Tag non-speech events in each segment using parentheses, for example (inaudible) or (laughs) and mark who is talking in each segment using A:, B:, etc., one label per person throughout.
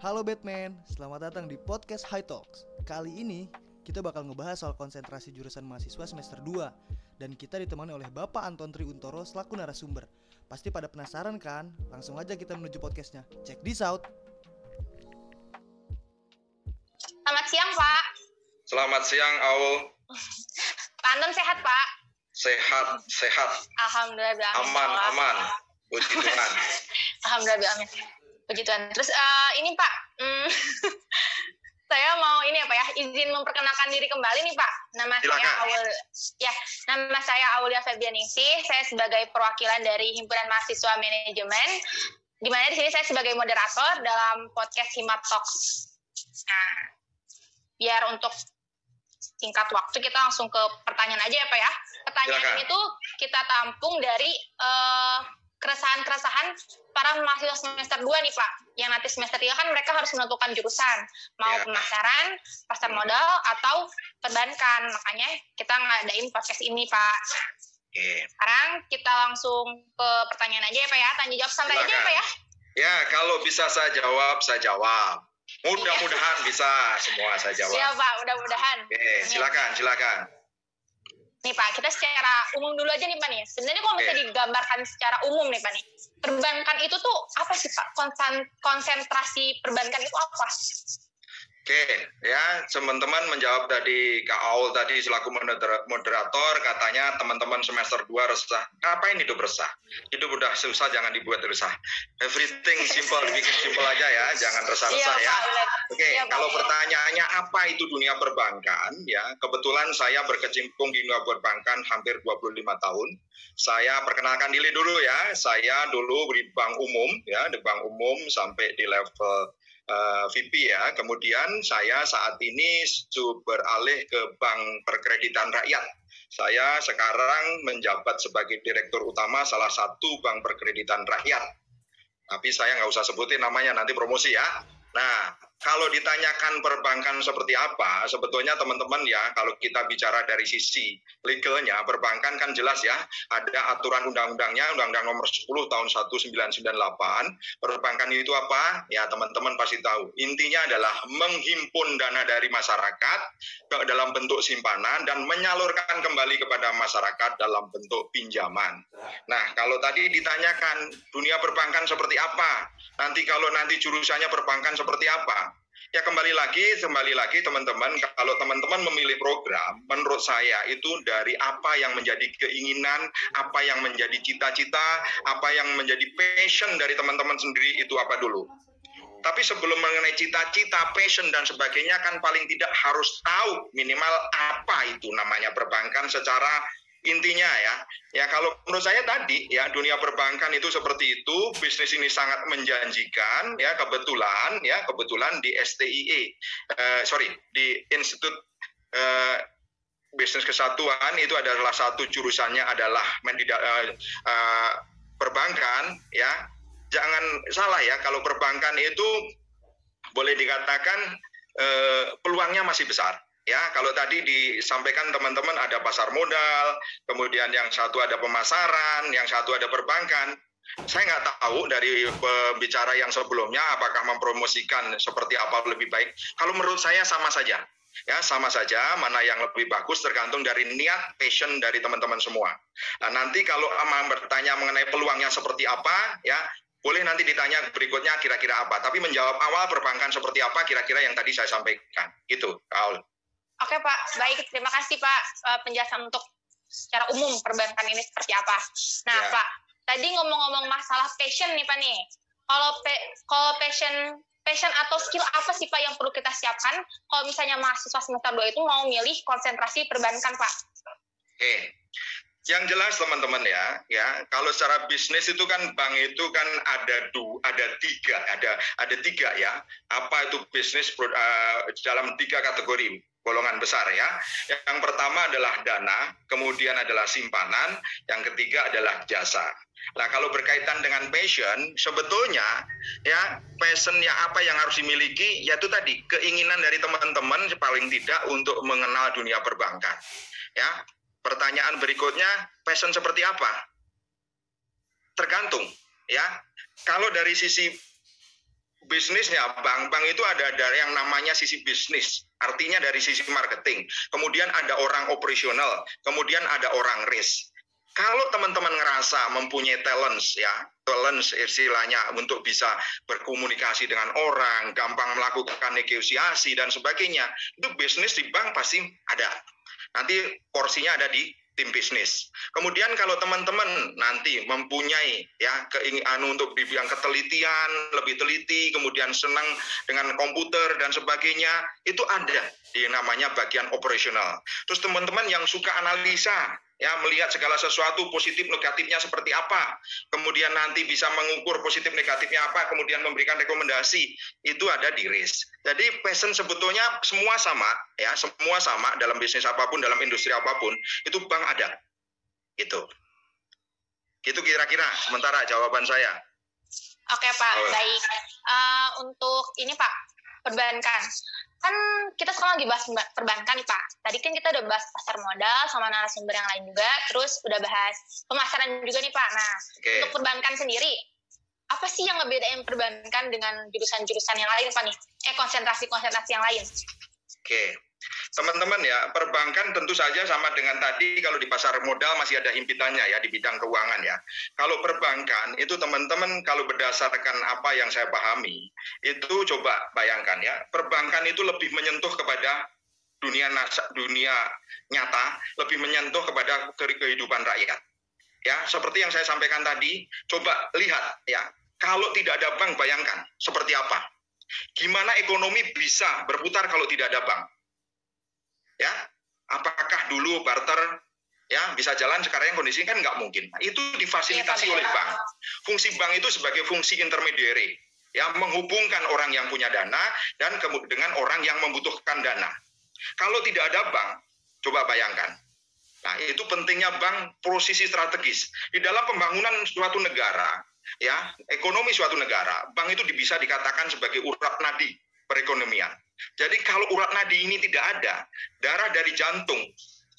A: Halo Batman, selamat datang di podcast High Talks. Kali ini kita bakal ngebahas soal konsentrasi jurusan mahasiswa semester 2 dan kita ditemani oleh Bapak Anton Triuntoro selaku narasumber. Pasti pada penasaran kan? Langsung aja kita menuju podcastnya. Check this out.
B: Selamat siang, Pak.
C: Selamat siang, Aul.
B: Pak Anton sehat, Pak?
C: Sehat, sehat,
B: Alhamdulillah,
C: aman,
B: Allah.
C: aman. Puji Tuhan. (laughs)
B: Alhamdulillah. Amin. Puji Tuhan. Terus eh, ini, Pak. hmm, (laughs) saya mau ini apa ya, izin memperkenalkan diri kembali nih, Pak. Nama saya
C: Silakan.
B: Aul. Ya, nama saya Aulia Febrianingsih. Saya sebagai perwakilan dari Himpunan Mahasiswa Manajemen. Di mana di sini saya sebagai moderator dalam podcast Himat Talks. Nah, biar untuk singkat waktu kita langsung ke pertanyaan aja ya Pak ya. Pertanyaan
C: Silakan.
B: ini tuh kita tampung dari eh, keresahan-keresahan para mahasiswa semester 2 nih Pak. Yang nanti semester 3 kan mereka harus menentukan jurusan. Mau
C: Ya.
B: pemasaran, pasar modal, atau perbankan. Makanya kita ngadain podcast ini Pak.
C: Oke.
B: Sekarang kita langsung ke pertanyaan aja ya Pak ya. Tanya jawab santai aja ya. Pak ya.
C: Ya, kalau bisa saya jawab, saya jawab. Mudah-mudahan bisa semua saya
B: Iya
C: jawab.
B: Pak, mudah-mudahan.
C: Oke, silakan, silakan.
B: Nih Pak, kita secara umum dulu aja nih Pak nih. Sebenarnya kalau misalnya
C: Oke.
B: digambarkan secara umum nih Pak nih, perbankan itu tuh apa sih Pak? Konsen- konsentrasi perbankan itu apa?
C: Oke, ya teman-teman menjawab tadi Kak Aul tadi selaku moder- moderator katanya teman-teman semester 2 resah. Ngapain hidup resah? Hidup udah susah jangan dibuat resah. Everything simple, dibikin simple aja ya, jangan resah-resah ya.
B: Pak, benar.
C: Oke,
B: Iya, Pak.
C: kalau pertanyaannya apa itu dunia perbankan, ya kebetulan saya berkecimpung di dunia perbankan hampir 25 tahun. Saya perkenalkan diri dulu ya, saya dulu di bank umum, ya di bank umum sampai di level eh, VP ya. Kemudian saya saat ini beralih ke Bank Perkreditan Rakyat. Saya sekarang menjabat sebagai direktur utama salah satu bank perkreditan rakyat. Tapi saya nggak usah sebutin namanya, nanti promosi ya. Nah, kalau ditanyakan perbankan seperti apa, sebetulnya teman-teman ya, kalau kita bicara dari sisi legalnya, perbankan kan jelas ya, ada aturan undang-undangnya, Undang-Undang Nomor 10 Tahun 1998. Perbankan itu apa? Ya, teman-teman pasti tahu. Intinya adalah menghimpun dana dari masyarakat ke dalam bentuk simpanan dan menyalurkan kembali kepada masyarakat dalam bentuk pinjaman. Nah, kalau tadi ditanyakan dunia perbankan seperti apa? Nanti kalau nanti jurusannya perbankan seperti apa? Ya kembali lagi, kembali lagi teman-teman, kalau teman-teman memilih program, menurut saya itu dari apa yang menjadi keinginan, apa yang menjadi cita-cita, apa yang menjadi passion dari teman-teman sendiri itu apa dulu. Tapi sebelum mengenai cita-cita, passion dan sebagainya kan paling tidak harus tahu minimal apa itu namanya perbankan secara intinya ya. Ya kalau menurut saya tadi ya dunia perbankan itu seperti itu, bisnis ini sangat menjanjikan ya kebetulan ya kebetulan di STIE eh, sorry di Institut eh, Bisnis Kesatuan itu adalah satu jurusannya adalah mendida- eh, eh, perbankan ya. Jangan salah ya kalau perbankan itu boleh dikatakan eh, peluangnya masih besar. Ya, kalau tadi disampaikan teman-teman ada pasar modal, kemudian yang satu ada pemasaran, yang satu ada perbankan. Saya nggak tahu dari pembicara yang sebelumnya apakah mempromosikan seperti apa lebih baik. Kalau menurut saya sama saja. Ya, sama saja mana yang lebih bagus tergantung dari niat, passion dari teman-teman semua. Nah, nanti kalau ama bertanya mengenai peluangnya seperti apa, ya boleh nanti ditanya berikutnya kira-kira apa. Tapi menjawab awal perbankan seperti apa kira-kira yang tadi saya sampaikan. Gitu, Kaul.
B: Oke Pak, baik. Terima kasih Pak eh, penjelasan untuk secara umum perbankan ini seperti apa. Nah
C: Ya.
B: Pak, tadi ngomong-ngomong masalah passion nih Pak nih. Kalau pe- kalau passion passion atau skill apa sih Pak yang perlu kita siapkan kalau misalnya mahasiswa semester 2 itu mau milih konsentrasi perbankan Pak?
C: Oke. Yang jelas teman-teman ya, ya kalau secara bisnis itu kan bank itu kan ada du, ada tiga, ada ada tiga ya. Apa itu bisnis eh, dalam tiga kategori golongan besar ya. Yang pertama adalah dana, kemudian adalah simpanan, yang ketiga adalah jasa. Nah, kalau berkaitan dengan passion, sebetulnya ya passionnya apa yang harus dimiliki, yaitu tadi keinginan dari teman-teman paling tidak untuk mengenal dunia perbankan. Ya, pertanyaan berikutnya, passion seperti apa? Tergantung, ya. Kalau dari sisi bisnisnya bank-bank itu ada dari yang namanya sisi bisnis artinya dari sisi marketing. Kemudian ada orang operasional kemudian ada orang risk. Kalau teman-teman ngerasa mempunyai talents ya talents istilahnya untuk bisa berkomunikasi dengan orang gampang melakukan negosiasi dan sebagainya itu bisnis di bank pasti ada. Nanti porsinya ada di tim bisnis. Kemudian kalau teman-teman nanti mempunyai ya keinginan untuk di bidang ketelitian, lebih teliti, kemudian senang dengan komputer dan sebagainya, itu ada di namanya bagian operasional. Terus teman-teman yang suka analisa, ya melihat segala sesuatu positif negatifnya seperti apa, kemudian nanti bisa mengukur positif negatifnya apa, kemudian memberikan rekomendasi, itu ada di risk. Jadi passion sebetulnya semua sama, ya semua sama dalam bisnis apa pun, dalam industri apa pun, itu bank ada, itu. Itu kira-kira sementara jawaban saya.
B: Oke Pak, oh. baik. Uh, untuk ini Pak, perbankan kan kita sekarang lagi bahas perbankan nih Pak. Tadi kan kita udah bahas pasar modal sama narasumber yang lain juga, terus udah bahas pemasaran juga nih Pak. Nah, okay. untuk perbankan sendiri, apa sih yang ngebedain perbankan dengan jurusan-jurusan yang lain Pak nih? Eh, konsentrasi-konsentrasi yang lain.
C: Oke. Okay teman-teman ya perbankan tentu saja sama dengan tadi kalau di pasar modal masih ada himpitannya ya di bidang keuangan ya. Kalau perbankan itu teman-teman kalau berdasarkan apa yang saya pahami itu coba bayangkan ya perbankan itu lebih menyentuh kepada dunia dunia nyata, lebih menyentuh kepada kehidupan rakyat. Ya, seperti yang saya sampaikan tadi, coba lihat ya, kalau tidak ada bank bayangkan seperti apa. Gimana ekonomi bisa berputar kalau tidak ada bank? Ya apakah dulu barter ya bisa jalan sekarang kondisi kan nggak mungkin. Nah, itu difasilitasi ya, oleh bank. Fungsi bank itu sebagai fungsi intermediary ya menghubungkan orang yang punya dana dan dengan orang yang membutuhkan dana. Kalau tidak ada bank coba bayangkan. Nah itu pentingnya bank posisi strategis. Di dalam pembangunan suatu negara ya ekonomi suatu negara bank itu bisa dikatakan sebagai urat nadi perekonomian jadi kalau urat nadi ini tidak ada, darah dari jantung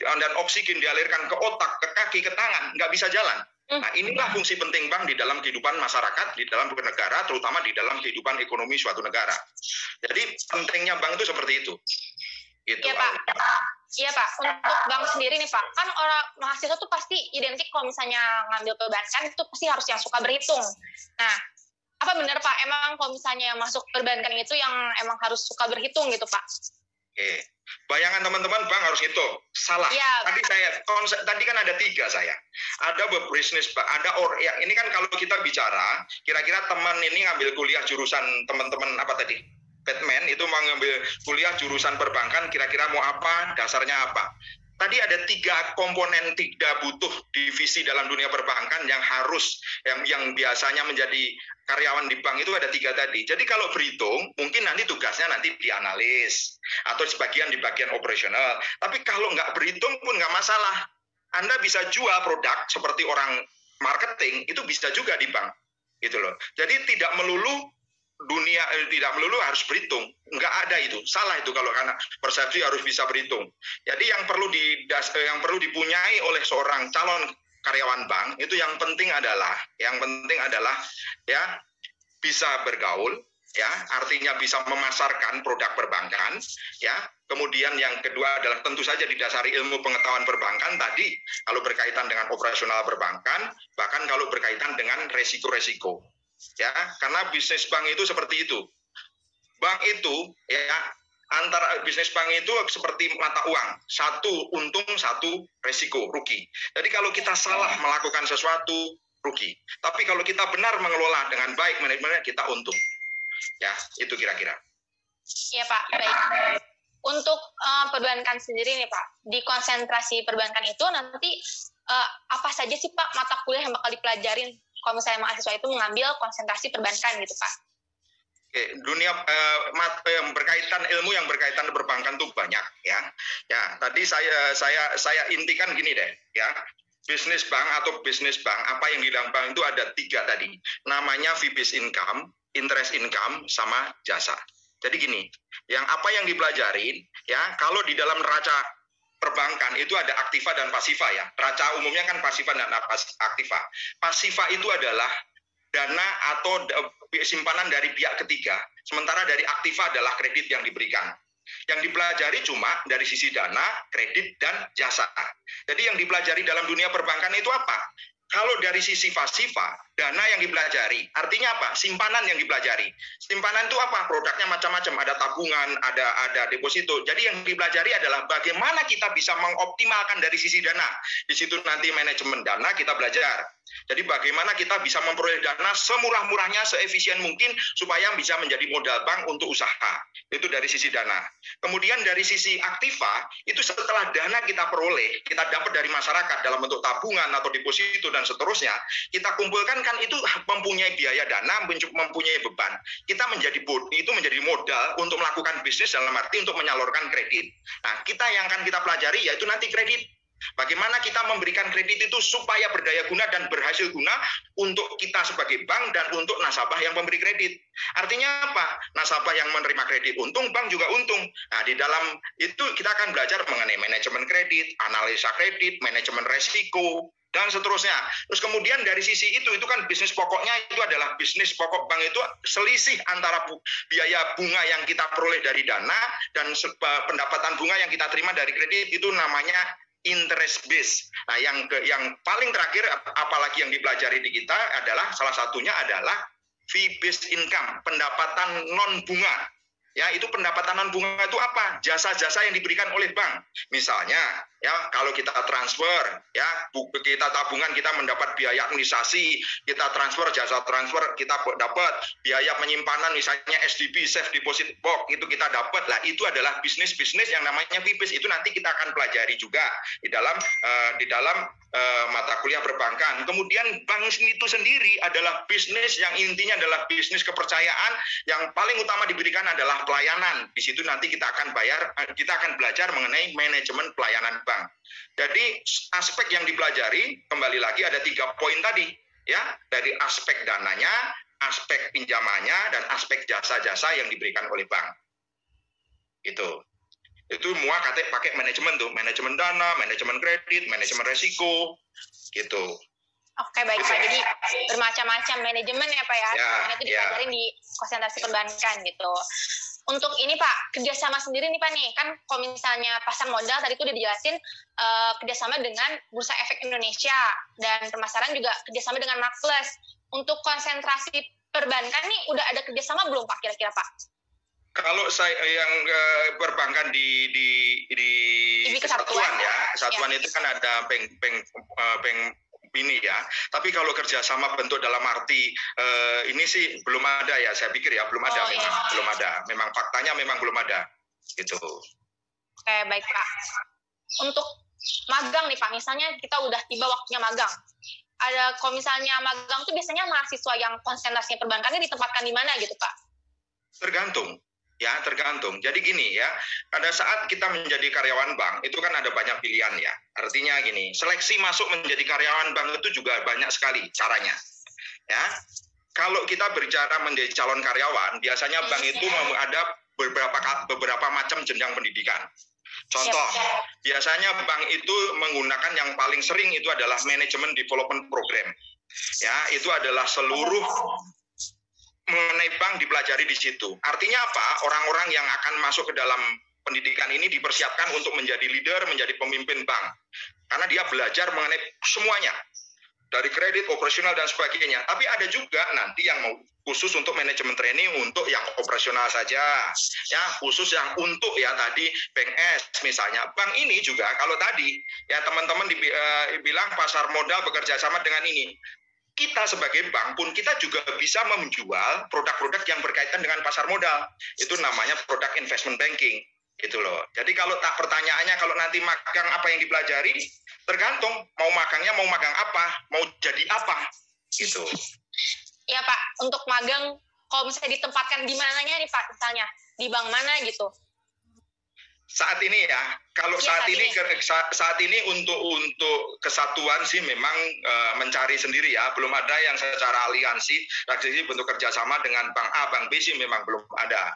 C: dan oksigen dialirkan ke otak, ke kaki, ke tangan, nggak bisa jalan. Hmm. Nah inilah fungsi penting bank di dalam kehidupan masyarakat, di dalam negara, terutama di dalam kehidupan ekonomi suatu negara. Jadi pentingnya bank itu seperti itu.
B: Gitu, iya Pak. Iya Pak. Untuk bank sendiri nih Pak, kan orang mahasiswa tuh pasti identik kalau misalnya ngambil perbankan itu pasti harus yang suka berhitung. Nah, apa benar Pak? Emang kalau misalnya yang masuk perbankan itu yang emang harus suka berhitung gitu Pak?
C: Oke, bayangan teman-teman bang harus itu salah. Ya, tadi saya konsep tadi kan ada tiga saya. Ada bisnis ada or ya ini kan kalau kita bicara, kira-kira teman ini ngambil kuliah jurusan teman-teman apa tadi? Batman itu mau ngambil kuliah jurusan perbankan, kira-kira mau apa? Dasarnya apa? Tadi ada tiga komponen tidak butuh divisi dalam dunia perbankan yang harus yang yang biasanya menjadi karyawan di bank itu ada tiga tadi. Jadi kalau berhitung mungkin nanti tugasnya nanti dianalis atau sebagian di bagian operasional. Tapi kalau nggak berhitung pun nggak masalah. Anda bisa jual produk seperti orang marketing itu bisa juga di bank gitu loh. Jadi tidak melulu dunia eh, tidak melulu harus berhitung. Enggak ada itu. Salah itu kalau karena persepsi harus bisa berhitung. Jadi yang perlu di eh, yang perlu dipunyai oleh seorang calon karyawan bank itu yang penting adalah yang penting adalah ya bisa bergaul ya artinya bisa memasarkan produk perbankan ya kemudian yang kedua adalah tentu saja didasari ilmu pengetahuan perbankan tadi kalau berkaitan dengan operasional perbankan bahkan kalau berkaitan dengan resiko-resiko ya karena bisnis bank itu seperti itu. Bank itu ya antara bisnis bank itu seperti mata uang. Satu untung satu resiko rugi. Jadi kalau kita salah melakukan sesuatu rugi. Tapi kalau kita benar mengelola dengan baik manajemennya kita untung. Ya itu kira-kira.
B: Ya pak. Baik. Untuk uh, perbankan sendiri nih Pak, di konsentrasi perbankan itu nanti uh, apa saja sih Pak mata kuliah yang bakal dipelajarin kalau misalnya mahasiswa itu mengambil konsentrasi perbankan gitu Pak?
C: Oke, dunia eh, eh, berkaitan ilmu yang berkaitan perbankan tuh banyak ya. Ya, tadi saya saya saya intikan gini deh ya. Bisnis bank atau bisnis bank apa yang di dalam bank itu ada tiga tadi. Namanya fee based income, interest income, sama jasa. Jadi gini, yang apa yang dipelajarin ya kalau di dalam neraca perbankan itu ada aktiva dan pasifa ya. Raca umumnya kan pasifa dan aktiva. Pasifa itu adalah dana atau simpanan dari pihak ketiga, sementara dari aktiva adalah kredit yang diberikan. Yang dipelajari cuma dari sisi dana, kredit, dan jasa. Jadi yang dipelajari dalam dunia perbankan itu apa? Kalau dari sisi pasifa, dana yang dipelajari, artinya apa? Simpanan yang dipelajari. Simpanan itu apa? Produknya macam-macam, ada tabungan, ada ada deposito. Jadi yang dipelajari adalah bagaimana kita bisa mengoptimalkan dari sisi dana. Di situ nanti manajemen dana kita belajar. Jadi bagaimana kita bisa memperoleh dana semurah-murahnya, seefisien mungkin supaya bisa menjadi modal bank untuk usaha. Itu dari sisi dana. Kemudian dari sisi aktiva, itu setelah dana kita peroleh, kita dapat dari masyarakat dalam bentuk tabungan atau deposito dan seterusnya, kita kumpulkan kan itu mempunyai biaya dana, mempunyai beban. Kita menjadi itu menjadi modal untuk melakukan bisnis dalam arti untuk menyalurkan kredit. Nah, kita yang akan kita pelajari yaitu nanti kredit Bagaimana kita memberikan kredit itu supaya berdaya guna dan berhasil guna untuk kita sebagai bank dan untuk nasabah yang memberi kredit. Artinya apa? Nasabah yang menerima kredit untung, bank juga untung. Nah, di dalam itu kita akan belajar mengenai manajemen kredit, analisa kredit, manajemen resiko, dan seterusnya. Terus kemudian dari sisi itu, itu kan bisnis pokoknya itu adalah bisnis pokok bank itu selisih antara bu, biaya bunga yang kita peroleh dari dana dan pendapatan bunga yang kita terima dari kredit itu namanya interest base. Nah, yang ke, yang paling terakhir apalagi yang dipelajari di kita adalah salah satunya adalah fee based income, pendapatan non bunga. Ya, itu pendapatan non bunga itu apa? Jasa-jasa yang diberikan oleh bank. Misalnya, ya kalau kita transfer, ya kita tabungan kita mendapat biaya administrasi, kita transfer jasa transfer kita dapat biaya penyimpanan misalnya SDB safe deposit box itu kita dapat lah. Itu adalah bisnis-bisnis yang namanya BIPIS itu nanti kita akan pelajari juga di dalam uh, di dalam uh, mata kuliah perbankan. Kemudian bank itu sendiri adalah bisnis yang intinya adalah bisnis kepercayaan yang paling utama diberikan adalah pelayanan. Di situ nanti kita akan bayar, eh, kita akan belajar mengenai manajemen pelayanan bank. Jadi aspek yang dipelajari kembali lagi ada tiga poin tadi, ya. Dari aspek dananya, aspek pinjamannya, dan aspek jasa-jasa yang diberikan oleh bank. Itu. Itu semua katanya pakai manajemen tuh. Manajemen dana manajemen kredit manajemen resiko. Gitu.
B: Oke baik Pak, jadi bermacam-macam manajemen ya Pak ya,
C: ya
B: itu dipelajari ya. di konsentrasi perbankan gitu. Untuk ini Pak, kerjasama sendiri nih Pak nih, kan kalau misalnya pasar modal tadi itu udah dijelasin uh, kerjasama dengan Bursa Efek Indonesia dan pemasaran juga kerjasama dengan Marketplace. Untuk konsentrasi perbankan nih udah ada kerjasama belum Pak kira-kira Pak?
C: kalau saya yang uh, perbankan di di di,
B: di kesatuan
C: ya, kesatuan ya. itu kan ada bank bank uh, bank ini ya. Tapi kalau kerjasama bentuk dalam arti uh, ini sih belum ada ya. Saya pikir ya belum ada oh, memang ya. belum ada. Memang faktanya memang belum ada gitu.
B: Oke baik pak. Untuk magang nih pak, misalnya kita udah tiba waktunya magang. Ada kalau misalnya magang tuh biasanya mahasiswa yang konsentrasinya perbankannya ditempatkan di mana gitu pak?
C: Tergantung Ya, tergantung. Jadi gini ya, pada saat kita menjadi karyawan bank, itu kan ada banyak pilihan ya. Artinya gini, seleksi masuk menjadi karyawan bank itu juga banyak sekali caranya. Ya, kalau kita berbicara menjadi calon karyawan, biasanya bank itu ada beberapa beberapa macam jenjang pendidikan. Contoh, biasanya bank itu menggunakan yang paling sering itu adalah manajemen development program. Ya, itu adalah seluruh mengenai bank dipelajari di situ. Artinya apa? Orang-orang yang akan masuk ke dalam pendidikan ini dipersiapkan untuk menjadi leader, menjadi pemimpin bank. Karena dia belajar mengenai semuanya. Dari kredit, operasional, dan sebagainya. Tapi ada juga nanti yang mau khusus untuk manajemen training untuk yang operasional saja. Ya, khusus yang untuk ya tadi Bank S misalnya. Bank ini juga kalau tadi ya teman-teman dibilang eh, pasar modal bekerja sama dengan ini kita sebagai bank pun kita juga bisa menjual produk-produk yang berkaitan dengan pasar modal. Itu namanya produk investment banking. Gitu loh. Jadi kalau tak pertanyaannya kalau nanti magang apa yang dipelajari, tergantung mau magangnya mau magang apa, mau jadi apa. Gitu.
B: Ya Pak, untuk magang kalau misalnya ditempatkan di mananya nih Pak, misalnya di bank mana gitu?
C: Saat ini ya kalau ya, saat, saat ini, ini saat ini untuk untuk kesatuan sih memang uh, mencari sendiri ya belum ada yang secara aliansi tradisi bentuk kerjasama dengan bank A bank B sih memang belum ada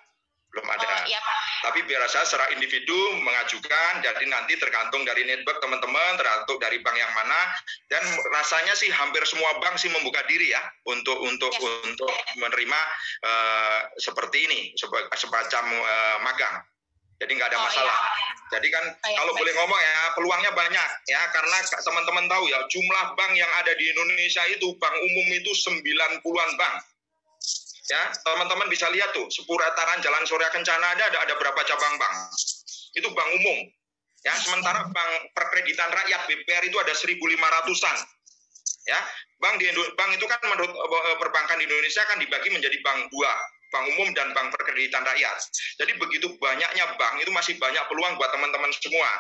C: belum ada.
B: Oh, iya, Pak.
C: Tapi biasa secara individu mengajukan, jadi nanti tergantung dari network teman-teman, tergantung dari bank yang mana, dan rasanya sih hampir semua bank sih membuka diri ya untuk untuk
B: Yes.
C: untuk menerima eh, seperti ini semacam eh, magang. Jadi nggak ada
B: Oh,
C: masalah.
B: iya.
C: Jadi kan
B: Oh, iya,
C: kalau
B: baik.
C: boleh ngomong ya peluangnya banyak ya karena teman-teman tahu ya jumlah bank yang ada di Indonesia itu bank umum itu 90-an bank. Ya, teman-teman bisa lihat tuh, sepurataran Jalan Surya Kencana ada ada, ada berapa cabang bank. Itu bank umum. Ya, sementara bank perkreditan rakyat BPR itu ada 1.500-an. Ya, bank di bank itu kan menurut eh, perbankan di Indonesia kan dibagi menjadi bank dua, bank umum dan bank perkreditan rakyat. Jadi begitu banyaknya bank itu masih banyak peluang buat teman-teman semua.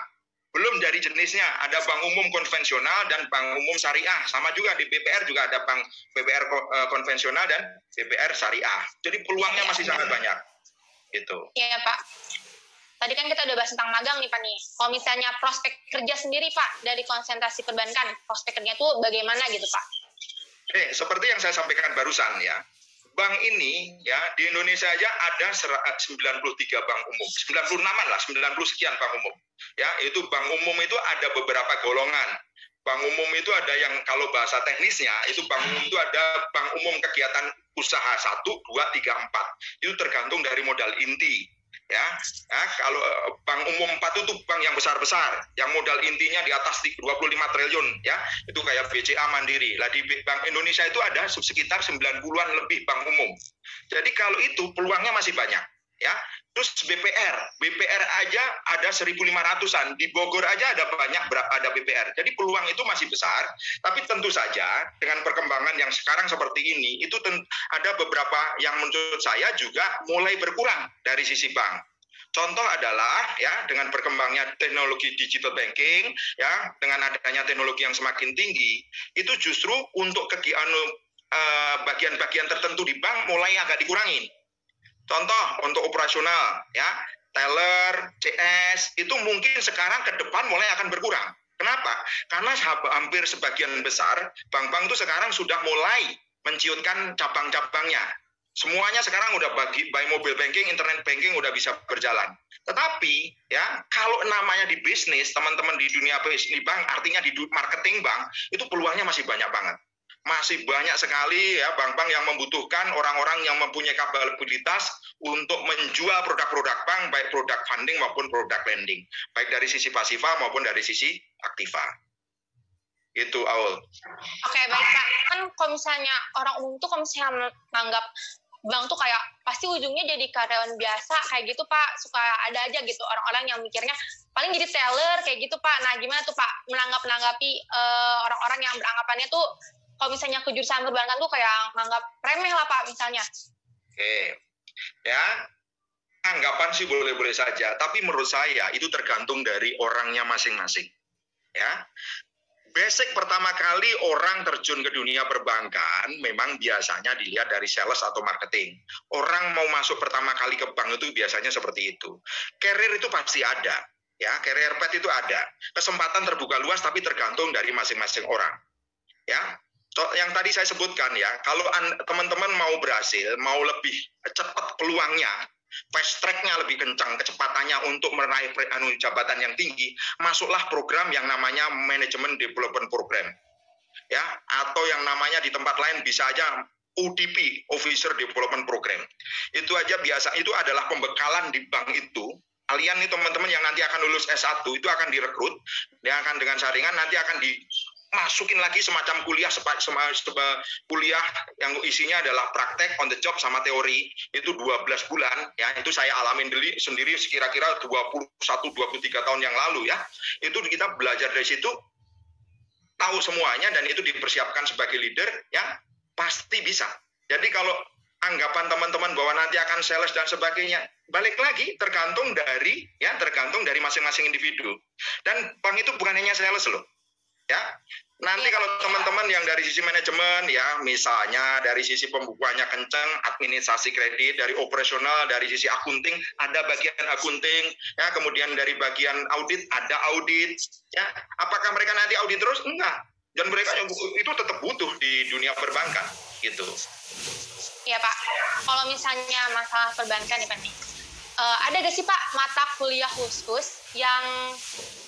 C: Belum dari jenisnya, ada bank umum konvensional dan bank umum syariah. Sama juga di BPR juga ada bank BPR eh, konvensional dan BPR syariah. Jadi peluangnya masih sangat banyak. Gitu.
B: Iya, Pak. Tadi kan kita udah bahas tentang magang nih, Pak nih. Kalau misalnya prospek kerja sendiri, Pak, dari konsentrasi perbankan, prospek kerja itu bagaimana gitu, Pak?
C: Eh, seperti yang saya sampaikan barusan ya, bank ini ya di Indonesia aja ada sera- 93 bank umum, 96-an lah, 90 sekian bank umum. Ya, itu bank umum itu ada beberapa golongan. Bank umum itu ada yang kalau bahasa teknisnya itu bank umum itu ada bank umum kegiatan usaha 1, 2, 3, 4. Itu tergantung dari modal inti. Ya, ya kalau eh, bank umum 4 itu bank yang besar-besar, yang modal intinya di atas 25 triliun ya itu kayak BCA Mandiri. Lah di Bank Indonesia itu ada sekitar 90-an lebih bank umum. Jadi kalau itu peluangnya masih banyak, ya. Terus BPR, BPR aja ada 1.500-an, di Bogor aja ada banyak ber- ada BPR. Jadi peluang itu masih besar, tapi tentu saja dengan perkembangan yang sekarang seperti ini, itu ada beberapa yang menurut saya juga mulai berkurang dari sisi bank. Contoh adalah ya dengan berkembangnya teknologi digital banking ya dengan adanya teknologi yang semakin tinggi itu justru untuk kegi anu, eh, bagian-bagian tertentu di bank mulai agak dikurangin. Contoh untuk operasional ya teller, CS itu mungkin sekarang ke depan mulai akan berkurang. Kenapa? Karena hampir sebagian besar bank-bank itu sekarang sudah mulai menciutkan cabang-cabangnya. Semuanya sekarang udah bagi by mobile banking, internet banking udah bisa berjalan. Tetapi ya kalau namanya di bisnis, teman-teman di dunia bisnis bank, artinya di marketing bank, itu peluangnya masih banyak banget. Masih banyak sekali ya bank-bank yang membutuhkan orang-orang yang mempunyai kapabilitas untuk menjual produk-produk bank, baik produk funding maupun produk lending, baik dari sisi pasifa maupun dari sisi aktiva. Itu Aul.
B: Oke, baik, Pak. Kan kalau misalnya orang umum tuh kalau misalnya menganggap bank tuh kayak pasti ujungnya jadi karyawan biasa kayak gitu Pak suka ada aja gitu orang-orang yang mikirnya paling jadi teller kayak gitu Pak nah gimana tuh Pak menanggap menanggapi eh, orang-orang yang beranggapannya tuh kalau misalnya ke jurusan perbankan tuh kayak menganggap remeh lah Pak misalnya
C: Oke. Ya. Anggapan sih boleh-boleh saja, tapi menurut saya itu tergantung dari orangnya masing-masing. Ya. Basic pertama kali orang terjun ke dunia perbankan memang biasanya dilihat dari sales atau marketing. Orang mau masuk pertama kali ke bank itu biasanya seperti itu. Career itu pasti ada, ya. Career path itu ada. Kesempatan terbuka luas tapi tergantung dari masing-masing orang. Ya, yang tadi saya sebutkan ya, kalau an- teman-teman mau berhasil, mau lebih cepat peluangnya, fast track-nya lebih kencang, kecepatannya untuk meraih anu, jabatan yang tinggi, masuklah program yang namanya Management Development Program. Ya, atau yang namanya di tempat lain bisa aja ODP, Officer Development Program. Itu aja biasa, itu adalah pembekalan di bank itu. Kalian nih teman-teman yang nanti akan lulus S1 itu akan direkrut, dia akan dengan saringan nanti akan di masukin lagi semacam kuliah sepa, sema, seba- kuliah yang isinya adalah praktek on the job sama teori. Itu 12 bulan ya. Itu saya alamin deli, sendiri kira-kira 21 23 tahun yang lalu ya. Itu kita belajar dari situ tahu semuanya dan itu dipersiapkan sebagai leader ya. Pasti bisa. Jadi kalau anggapan teman-teman bahwa nanti akan sales dan sebagainya balik lagi tergantung dari ya tergantung dari masing-masing individu. Dan bank itu bukan hanya sales loh ya. Nanti kalau teman-teman yang dari sisi manajemen ya misalnya dari sisi pembukuannya kenceng administrasi kredit dari operasional dari sisi akunting ada bagian akunting ya kemudian dari bagian audit ada audit ya. Apakah mereka nanti audit terus? Enggak. Dan mereka itu tetap butuh di dunia perbankan gitu.
B: Iya Pak, kalau misalnya masalah perbankan nih Pak uh, ada gak sih Pak mata kuliah khusus yang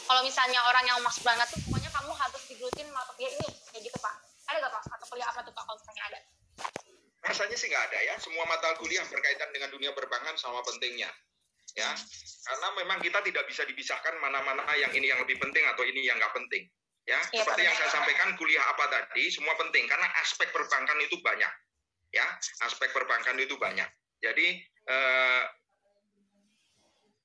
B: kalau misalnya orang yang masuk banget tuh kamu harus digelutin mata kuliah ini kayak gitu Pak. Ada gak Pak mata kuliah apa tuh Pak kalau misalnya ada?
C: Rasanya sih nggak ada ya. Semua mata kuliah berkaitan dengan dunia perbankan sama pentingnya. Ya, karena memang kita tidak bisa dipisahkan mana-mana yang ini yang lebih penting atau ini yang nggak penting. Ya, ya seperti yang saya sampaikan kuliah apa tadi semua penting karena aspek perbankan itu banyak. Ya, aspek perbankan itu banyak. Jadi eh,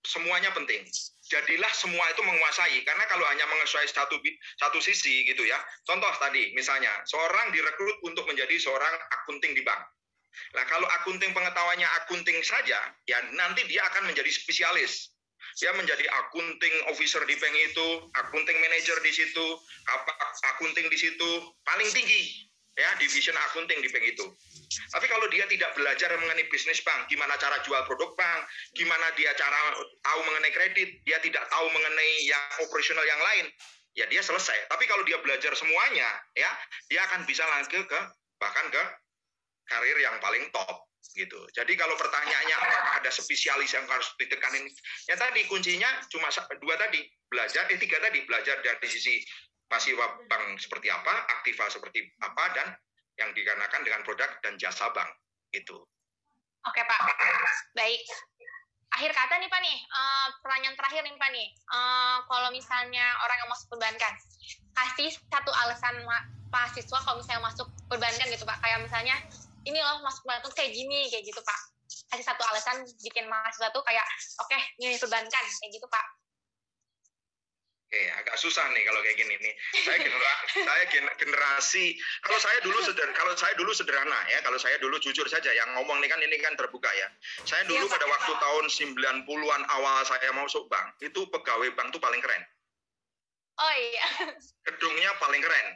C: semuanya penting. Jadilah semua itu menguasai karena kalau hanya menguasai satu satu sisi gitu ya. Contoh tadi misalnya seorang direkrut untuk menjadi seorang akunting di bank. Nah, kalau akunting pengetahuannya akunting saja, ya nanti dia akan menjadi spesialis. Dia menjadi akunting officer di bank itu, akunting manager di situ, akunting di situ paling tinggi ya division akunting di bank itu. Tapi kalau dia tidak belajar mengenai bisnis bank, gimana cara jual produk bank, gimana dia cara tahu mengenai kredit, dia tidak tahu mengenai yang operasional yang lain, ya dia selesai. Tapi kalau dia belajar semuanya, ya dia akan bisa lanjut ke bahkan ke karir yang paling top gitu. Jadi kalau pertanyaannya apakah ada spesialis yang harus ditekanin, ya tadi kuncinya cuma dua tadi, belajar, eh tiga tadi, belajar dari sisi masih bank seperti apa, aktiva seperti apa, dan yang dikarenakan dengan produk dan jasa bank. Itu.
B: Oke Pak, baik. Akhir kata nih Pak nih, uh, pertanyaan terakhir nih Pak nih. Uh, kalau misalnya orang yang masuk perbankan, kasih satu alasan ma mahasiswa kalau misalnya masuk perbankan gitu Pak. Kayak misalnya, ini loh masuk perbankan kayak gini, kayak gitu Pak. Kasih satu alasan bikin mahasiswa tuh kayak, oke, okay, ini perbankan, kayak gitu Pak
C: Oke, agak susah nih kalau kayak gini nih. Saya generasi, saya generasi kalau saya dulu seder, kalau saya dulu sederhana ya, kalau saya dulu jujur saja yang ngomong nih kan ini kan terbuka ya. Saya dulu ya, pada Pak. waktu tahun 90-an awal saya masuk bank, itu pegawai bank tuh paling keren.
B: Oh iya.
C: Gedungnya paling keren.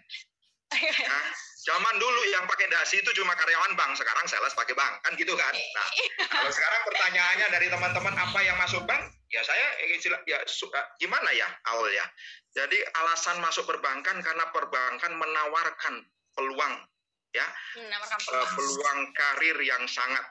C: Nah, zaman dulu yang pakai dasi itu cuma karyawan bank, sekarang sales pakai bank, kan gitu kan? Nah, kalau sekarang pertanyaannya dari teman-teman apa yang masuk bank, ya saya ya gimana ya awal ya. Jadi alasan masuk perbankan karena perbankan menawarkan peluang ya, eh, peluang karir yang sangat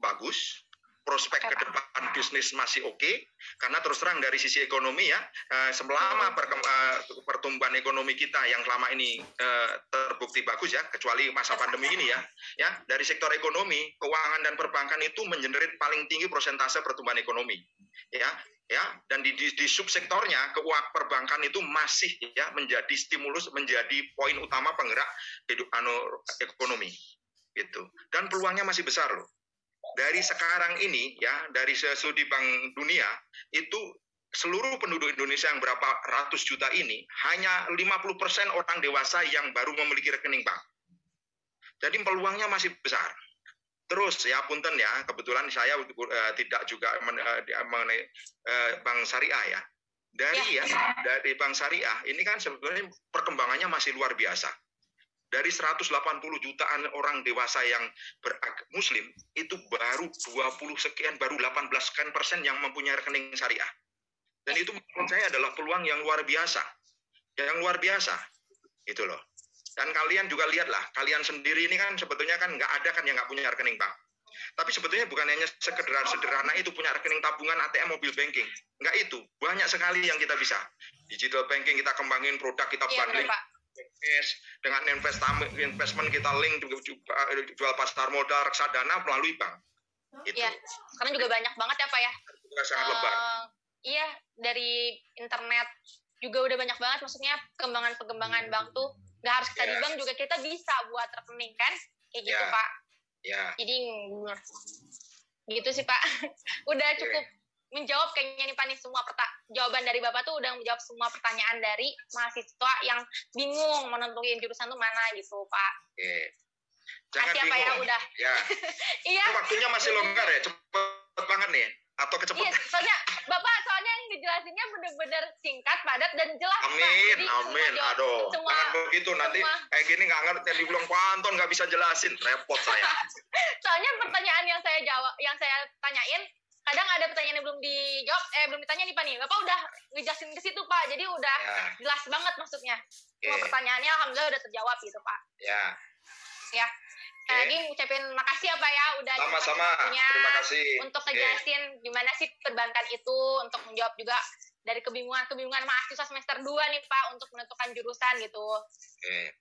C: bagus, prospek ke depan bisnis masih oke okay, karena terus terang dari sisi ekonomi ya uh, selama uh, pertumbuhan ekonomi kita yang selama ini uh, terbukti bagus ya kecuali masa pandemi ini ya ya dari sektor ekonomi keuangan dan perbankan itu mengenerate paling tinggi persentase pertumbuhan ekonomi ya ya dan di, di, di subsektornya keuangan perbankan itu masih ya menjadi stimulus menjadi poin utama penggerak hidup anu ekonomi gitu. Dan peluangnya masih besar loh dari sekarang ini ya dari studi Bank Dunia itu seluruh penduduk Indonesia yang berapa ratus juta ini hanya 50% orang dewasa yang baru memiliki rekening bank. Jadi peluangnya masih besar. Terus ya punten ya, kebetulan saya uh, tidak juga uh, mengenai uh, bank syariah ya. Dari ya, ya dari bank syariah ini kan sebetulnya perkembangannya masih luar biasa dari 180 jutaan orang dewasa yang muslim itu baru 20 sekian baru 18 sekian persen yang mempunyai rekening syariah. Dan itu menurut saya adalah peluang yang luar biasa. Yang luar biasa. Itu loh. Dan kalian juga lihatlah kalian sendiri ini kan sebetulnya kan nggak ada kan yang nggak punya rekening bank tapi sebetulnya bukan hanya sekedar sederhana itu punya rekening tabungan ATM mobil banking. Nggak itu. Banyak sekali yang kita bisa. Digital banking kita kembangin produk kita iya, bundling invest dengan investment kita link jual pasar modal reksadana melalui bank.
B: Itu. Iya, sekarang juga banyak banget ya Pak ya.
C: Juga sangat uh, lebar.
B: Iya, dari internet juga udah banyak banget. Maksudnya pengembangan-pengembangan bank tuh nggak harus kita yeah. di iya. bank juga kita bisa buat rekening kan, kayak gitu yeah. Pak.
C: Iya. Yeah.
B: Jadi gitu sih Pak. (laughs) udah cukup yeah menjawab kayaknya nih Pak nih semua peta jawaban dari Bapak tuh udah menjawab semua pertanyaan dari mahasiswa yang bingung menentuin jurusan tuh mana gitu Pak.
C: Oke.
B: Jangan Kasih apa ya udah.
C: Ya. (laughs) iya. waktunya masih longgar ya, cepet banget nih atau kecepatan? Iya,
B: soalnya Bapak soalnya yang dijelasinnya bener-bener singkat, padat dan jelas.
C: Amin, Pak. Jadi, amin. Aduh, semua, jangan begitu nanti semua. kayak gini nggak ngerti dibilang Panton nggak bisa jelasin, repot saya. (laughs)
B: soalnya pertanyaan yang saya jawab, yang saya tanyain kadang ada pertanyaan yang belum dijawab eh belum ditanya nih pak nih bapak udah ngejelasin ke situ pak jadi udah ya. jelas banget maksudnya semua pertanyaannya alhamdulillah udah terjawab gitu pak
C: ya
B: ya Sekali lagi ngucapin makasih ya Pak ya udah
C: Sama-sama. Terima kasih.
B: untuk ngejelasin gimana sih perbankan itu untuk menjawab juga dari kebingungan-kebingungan mahasiswa semester 2 nih Pak untuk menentukan jurusan gitu.
C: Oke.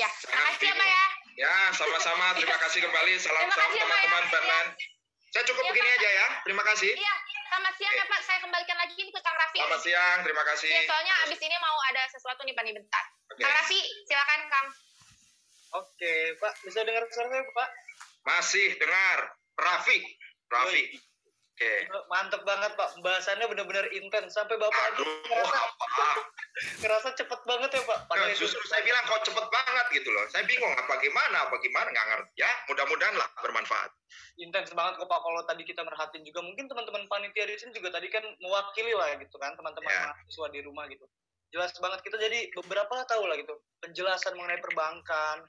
B: Ya,
C: Jangan
B: makasih ya Pak ya.
C: Ya, sama-sama. Terima kasih kembali. (laughs) Salam
B: Terima
C: salam
B: kasih, Pak,
C: teman-teman
B: ya.
C: Saya cukup
B: Iya,
C: begini
B: Pak.
C: aja ya. Terima kasih.
B: Iya, selamat siang ya Pak. Saya kembalikan lagi ini ke Kang Raffi.
C: Selamat siang. Terima kasih.
B: Iya, soalnya abis ini mau ada sesuatu nih Pak nih bentar.
C: Oke.
B: Kang Raffi, silakan Kang.
A: Oke, Pak, bisa dengar suara saya, Pak?
C: Masih dengar. Rafi. Rafi. Oke.
A: Mantep banget, Pak. Pembahasannya benar-benar intens sampai Bapak aja
C: Aduh,
A: ngerasa, ngerasa cepet banget ya, Pak.
C: Nah,
A: Padahal itu-
C: justru saya bilang kok cepet banget gitu loh. Saya bingung apa gimana, apa gimana nggak ngerti. Ya, mudah-mudahan lah bermanfaat.
A: intens banget kok Pak kalau tadi kita merhatiin juga mungkin teman-teman panitia di sini juga tadi kan mewakili lah gitu kan teman-teman
C: Ya.
A: mahasiswa di rumah gitu jelas banget kita jadi beberapa tahu lah gitu penjelasan mengenai perbankan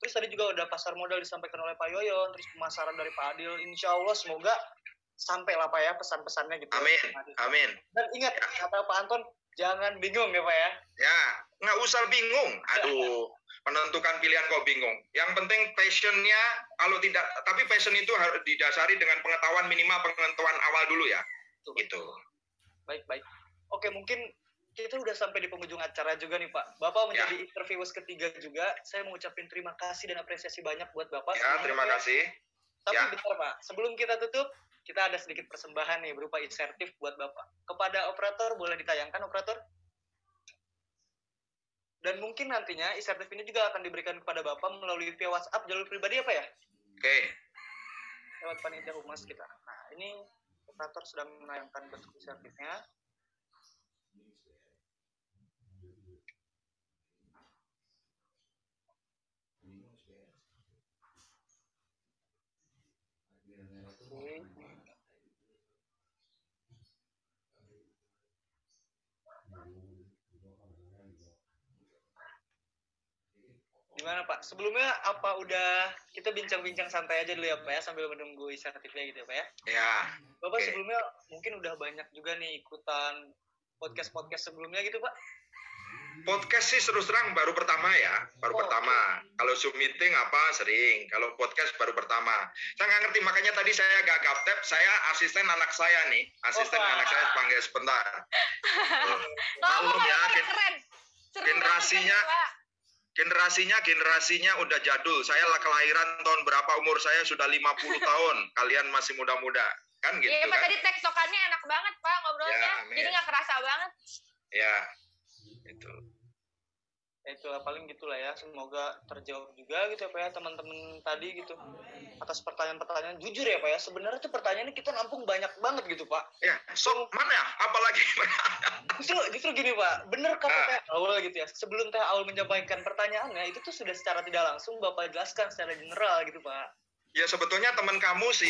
A: terus tadi juga udah pasar modal disampaikan oleh Pak Yoyon terus pemasaran dari Pak Adil insya Allah semoga sampai lah Pak ya pesan-pesannya gitu
C: Amin. Amin.
A: dan ingat kata Pak Anton jangan bingung ya Pak ya
C: Ya, nggak usah bingung. Aduh, menentukan pilihan kok bingung. Yang penting passionnya, kalau tidak, tapi passion itu harus didasari dengan pengetahuan minimal pengetahuan awal dulu ya. Gitu.
A: baik baik oke mungkin kita udah sampai di penghujung acara juga nih Pak Bapak menjadi interviewers ketiga juga saya mau ucapin terima kasih dan apresiasi banyak buat Bapak
C: Ya, terima kasih.
A: tapi
C: Ya.
A: bentar Pak sebelum kita tutup kita ada sedikit persembahan nih berupa insentif buat Bapak kepada operator boleh ditayangkan operator dan mungkin nantinya insentif ini juga akan diberikan kepada Bapak melalui via WhatsApp jalur pribadi apa ya
C: Oke.
A: lewat panitia humas kita. Nah, ini operator sedang menayangkan bentuk insentifnya. Oke. Gimana Pak? Sebelumnya apa udah kita bincang-bincang santai aja dulu ya Pak ya sambil menunggu insentifnya gitu ya Pak ya?
C: Ya,
A: Bapak
C: Oke.
A: sebelumnya mungkin udah banyak juga nih ikutan podcast-podcast sebelumnya gitu Pak?
C: podcast sih terus terang baru pertama ya, baru
A: Oh,
C: pertama. Kalau Zoom meeting apa sering, kalau podcast baru pertama. Saya nggak ngerti, makanya tadi saya agak gaptep, saya asisten anak saya nih, asisten
A: Wah.
C: anak saya panggil sebentar. (laughs)
B: Kalau
C: Maklum ya,
B: keren,
C: generasinya-
B: Pak.
C: Generasinya generasinya udah jadul. Saya lah kelahiran tahun berapa umur saya sudah 50 tahun. Kalian masih muda-muda. Kan gitu
B: Iya, Pak
C: kan?
B: tadi tektokannya enak banget, Pak, ngobrolnya.
C: Ya, amin.
B: Jadi nggak kerasa banget.
C: Ya. Itu.
A: Ya, itulah paling gitulah ya. Semoga terjawab juga gitu ya Pak ya teman-teman tadi gitu. Atas pertanyaan-pertanyaan jujur ya Pak ya. Sebenarnya tuh pertanyaannya kita nampung banyak banget gitu Pak.
C: Ya, sok mana ya? Apalagi
A: Justru justru gini Pak, bener kata
C: Ah.
A: Teh Aul gitu ya. Sebelum Teh Aul menyampaikan pertanyaannya itu tuh sudah secara tidak langsung Bapak jelaskan secara general gitu Pak.
C: Ya sebetulnya teman kamu si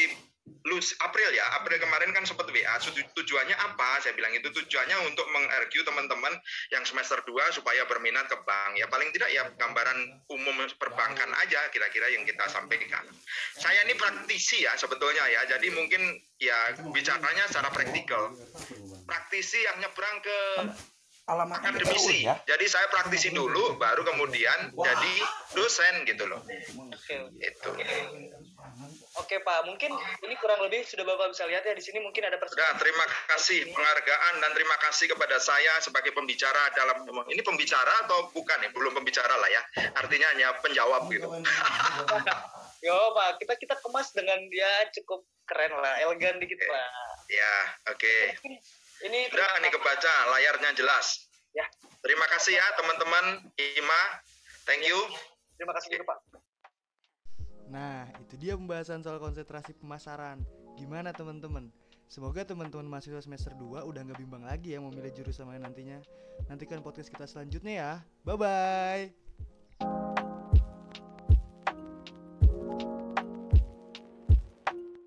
C: Lus April ya, April kemarin kan sempat WA. Tuju- Tujuannya apa? Saya bilang itu tujuannya untuk mengargue teman-teman yang semester 2 supaya berminat ke bank. Ya paling tidak ya gambaran umum perbankan aja kira-kira yang kita sampaikan. Saya ini praktisi ya sebetulnya ya. Jadi mungkin ya bicaranya secara praktikal. Praktisi yang nyebrang ke
D: alamat
C: akademisi.
D: ya.
C: Jadi saya praktisi dulu baru kemudian jadi dosen gitu loh.
A: Oke.
C: Itu.
A: Oke Pak, mungkin ini kurang lebih sudah Bapak bisa lihat ya di sini mungkin ada
C: Sudah,
A: perspektif.
C: terima kasih penghargaan dan terima kasih kepada saya sebagai pembicara dalam ini pembicara atau bukan ya? Belum pembicara lah ya. Artinya hanya penjawab gitu. (laughs)
A: Yo Pak, kita kita kemas dengan dia cukup keren lah, elegan dikit lah.
C: Ya, oke.
A: Mungkin ini
C: Sudah nih kebaca, layarnya jelas.
A: Ya.
C: Terima kasih ya teman-teman IMA. Thank you.
A: terima kasih juga Pak.
E: Nah, itu dia pembahasan soal konsentrasi pemasaran. Gimana teman-teman? Semoga teman-teman mahasiswa semester 2 udah nggak bimbang lagi ya mau milih jurusan mana nantinya. Nantikan podcast kita selanjutnya ya. Bye bye.